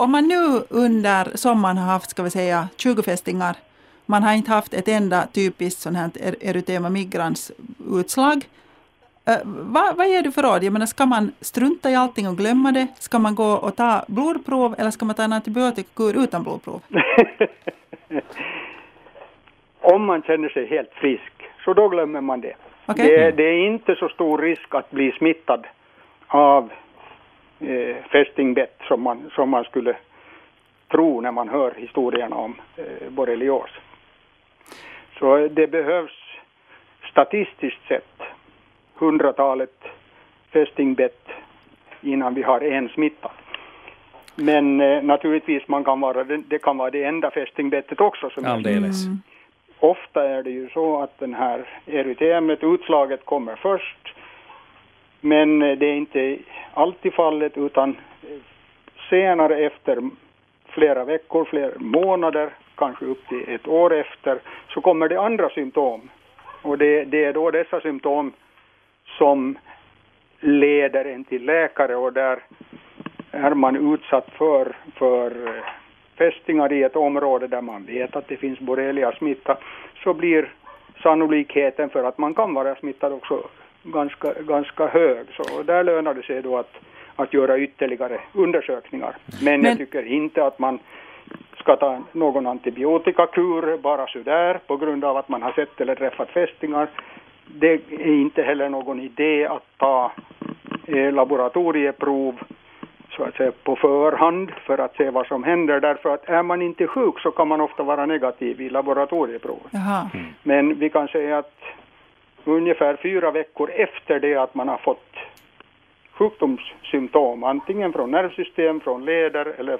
om man nu under sommaren har haft, ska vi säga, 20 fästingar, man har inte haft ett enda typiskt sånt här erytema migrans utslag. Uh, vad, vad ger du för råd? Jag menar, ska man strunta i allting och glömma det? Ska man gå och ta blodprov eller ska man ta en antibiotikakur utan blodprov? Om man känner sig helt frisk, så då glömmer man det. Okay. Det, det, är inte så stor risk att bli smittad av eh, fästingbett som man, som man skulle tro när man hör historierna om eh, borrelios. Så det behövs statistiskt sett hundratalet fästingbett innan vi har en smittad. Men eh, naturligtvis man kan vara, det kan vara det enda fästingbettet också. Som Alldeles. Mm. Ofta är det ju så att den här erytemet, utslaget kommer först. Men eh, det är inte alltid fallet utan eh, senare efter flera veckor, flera månader, kanske upp till ett år efter, så kommer det andra symptom. Och det, det är då dessa symptom som leder en till läkare och där är man utsatt för, för eh, fästingar i ett område där man vet att det finns borrelia-smitta så blir sannolikheten för att man kan vara smittad också ganska, ganska hög. Så där lönar det sig då att, att göra ytterligare undersökningar. Men, Men jag tycker inte att man ska ta någon antibiotikakur bara sådär på grund av att man har sett eller träffat fästingar. Det är inte heller någon idé att ta eh, laboratorieprov så att säga på förhand för att se vad som händer därför att är man inte sjuk så kan man ofta vara negativ i laboratorieprovet. Mm. Men vi kan säga att ungefär fyra veckor efter det att man har fått sjukdomssymptom, antingen från nervsystem, från leder eller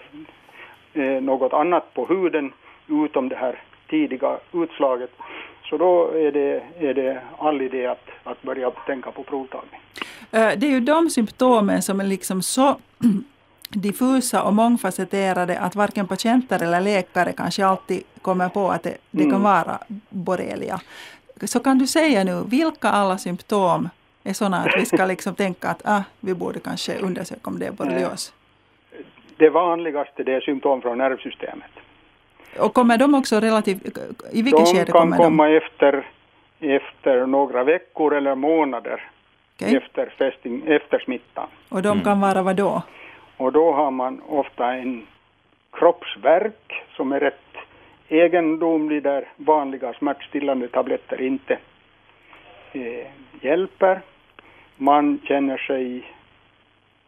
eh, något annat på huden utom det här tidiga utslaget. Så då är det, är det all idé att, att börja tänka på provtagning. Eh, det är ju de symptomen som är liksom så diffusa och mångfacetterade att varken patienter eller läkare kanske alltid kommer på att det, det kan mm. vara borrelia. Så kan du säga nu, vilka alla symptom är sådana att vi ska liksom tänka att ah, vi borde kanske undersöka om det är borrelios? Det vanligaste det är symptom från nervsystemet. Och kommer de också relativt, i vilket de skede kommer de? De kan komma efter, efter några veckor eller månader okay. efter, festing, efter smittan. Och de kan vara vad då? Och då har man ofta en kroppsvärk som är rätt egendomlig där vanliga smärtstillande tabletter inte eh, hjälper. Man känner sig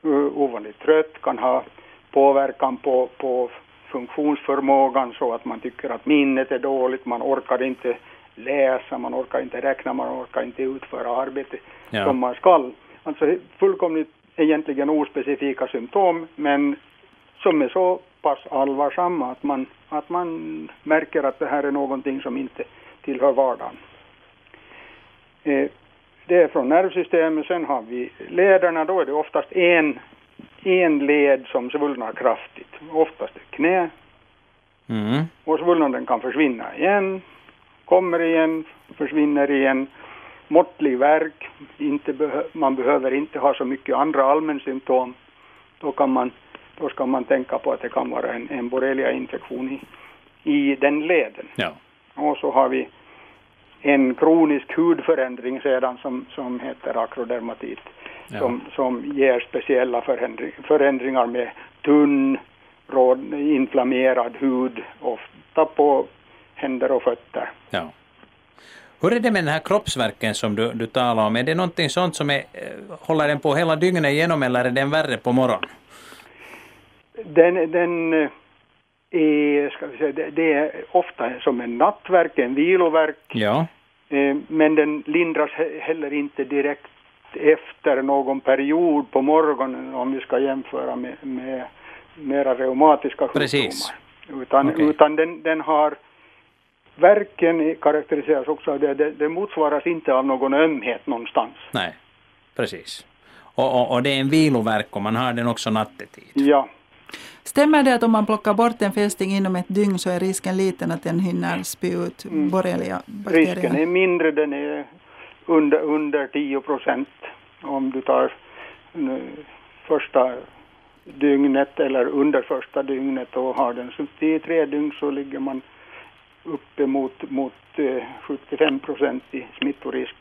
uh, ovanligt trött, kan ha påverkan på, på funktionsförmågan så att man tycker att minnet är dåligt, man orkar inte läsa, man orkar inte räkna, man orkar inte utföra arbete ja. som man skall. Alltså fullkomligt egentligen ospecifika symptom men som är så pass allvarsamma att man, att man märker att det här är någonting som inte tillhör vardagen. Eh, det är från nervsystemet, sen har vi lederna, då är det oftast en, en led som svullnar kraftigt, oftast ett knä. Mm. Och svullnaden kan försvinna igen, kommer igen, försvinner igen måttlig värk, inte behö man behöver inte ha så mycket andra allmänsymptom, då, kan man, då ska man tänka på att det kan vara en, en borrelia-infektion i, i den leden. Ja. Och så har vi en kronisk hudförändring sedan som, som heter akrodermatit, ja. som, som ger speciella förändring, förändringar med tunn, råd, inflammerad hud, ofta på händer och fötter. Ja. Hur är det med den här kroppsverken som du, du talar om? Är det någonting sånt som är, eh, håller den på hela dygnet igenom eller är den värre på morgonen? Den, den eh, är, ska vi säga, det är ofta som en nattverk, en viloverk. Ja. Eh, men den lindras heller inte direkt efter någon period på morgonen om vi ska jämföra med, med mera reumatiska sjukdomar. Precis. Utan, okay. utan den, den har Verken karaktäriseras också av det, det, det motsvaras inte av någon ömhet någonstans. Nej, precis. Och, och, och det är en viloverk och man har den också nattetid. Ja. Stämmer det att om man plockar bort en fästing inom ett dygn så är risken liten att den hinner spy ut mm. borrelia-bakterier? Risken är mindre, den är under, under 10 procent om du tar första dygnet eller under första dygnet och har den suttit i tre dygn så ligger man uppe mot, mot 75 procent i smittorisk